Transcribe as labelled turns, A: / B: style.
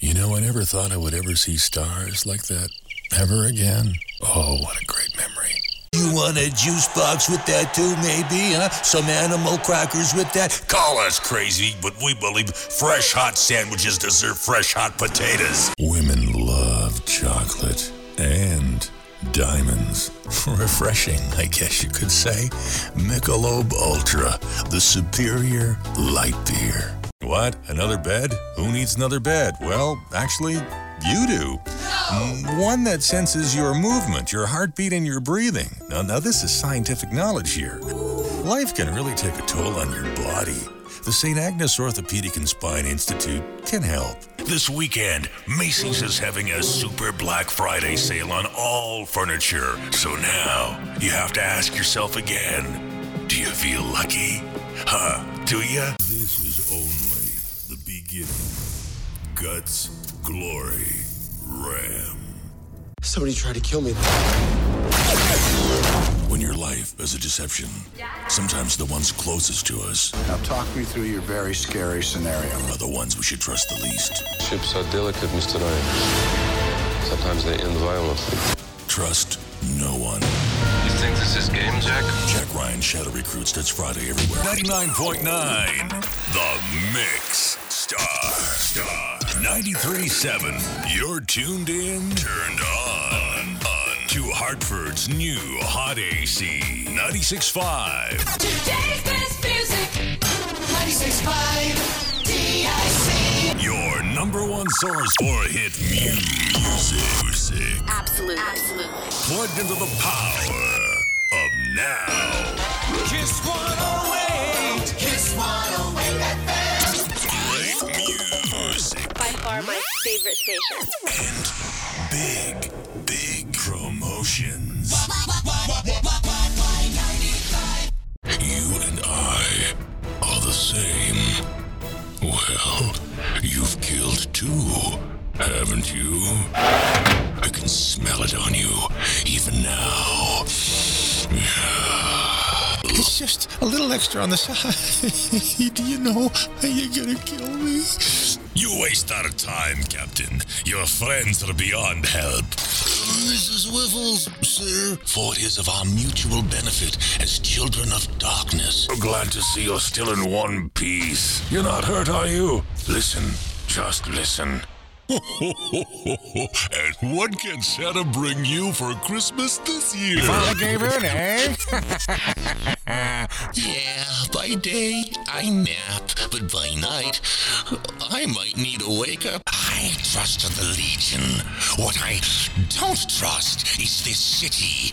A: You know, I never thought I would ever see stars like that ever again. Oh, what a great memory.
B: You want a juice box with that too, maybe, huh? Some animal crackers with that? Call us crazy, but we believe fresh hot sandwiches deserve fresh hot potatoes.
A: Women love chocolate and diamonds. Refreshing, I guess you could say. Michelob Ultra, the superior light beer. What? Another bed? Who needs another bed? Well, actually, you do. Mm, One that senses your movement, your heartbeat, and your breathing. Now, now this is scientific knowledge here. Life can really take a toll on your body. The St. Agnes Orthopedic and Spine Institute can help.
B: This weekend, Macy's is having a super Black Friday sale on all furniture. So now, you have to ask yourself again do you feel lucky? Huh? Do you?
A: Guts, glory, ram.
C: Somebody tried to kill me.
A: When your life is a deception, sometimes the ones closest to us
D: Now talk me through your very scary scenario.
A: are the ones we should trust the least.
E: Ships are delicate, Mr. Ryan. Sometimes they end violently.
A: Trust no one.
E: You think this is game, Jack?
A: Jack Ryan Shadow Recruits. That's Friday everywhere.
B: 99.9 The Mix Star Star 93.7 You're tuned in, turned on, on to Hartford's new Hot AC 96.5
F: Today's best music. 96.5 TIC.
B: Your number one source for hit music. music.
F: Absolutely. Absolutely.
B: Plugged into the power of now.
G: Kiss 108. Kiss 108
H: favorite station.
B: and big, big promotions.
A: You and I are the same. Well, you've killed two, haven't you? I can smell it on you, even now.
I: It's just a little extra on the side. Do you know you're gonna kill me?
B: You waste our time, Captain. Your friends are beyond help.
A: Mrs. Wiffles, sir, for it is of our mutual benefit as children of darkness.
B: So glad to see you're still in one piece. You're not hurt, are you? Listen, just listen. and what can Santa bring you for Christmas this year?
I: Father gave in, eh?
A: Yeah, by day I nap, but by night I might need a wake up. I trust the Legion. What I don't trust is this city.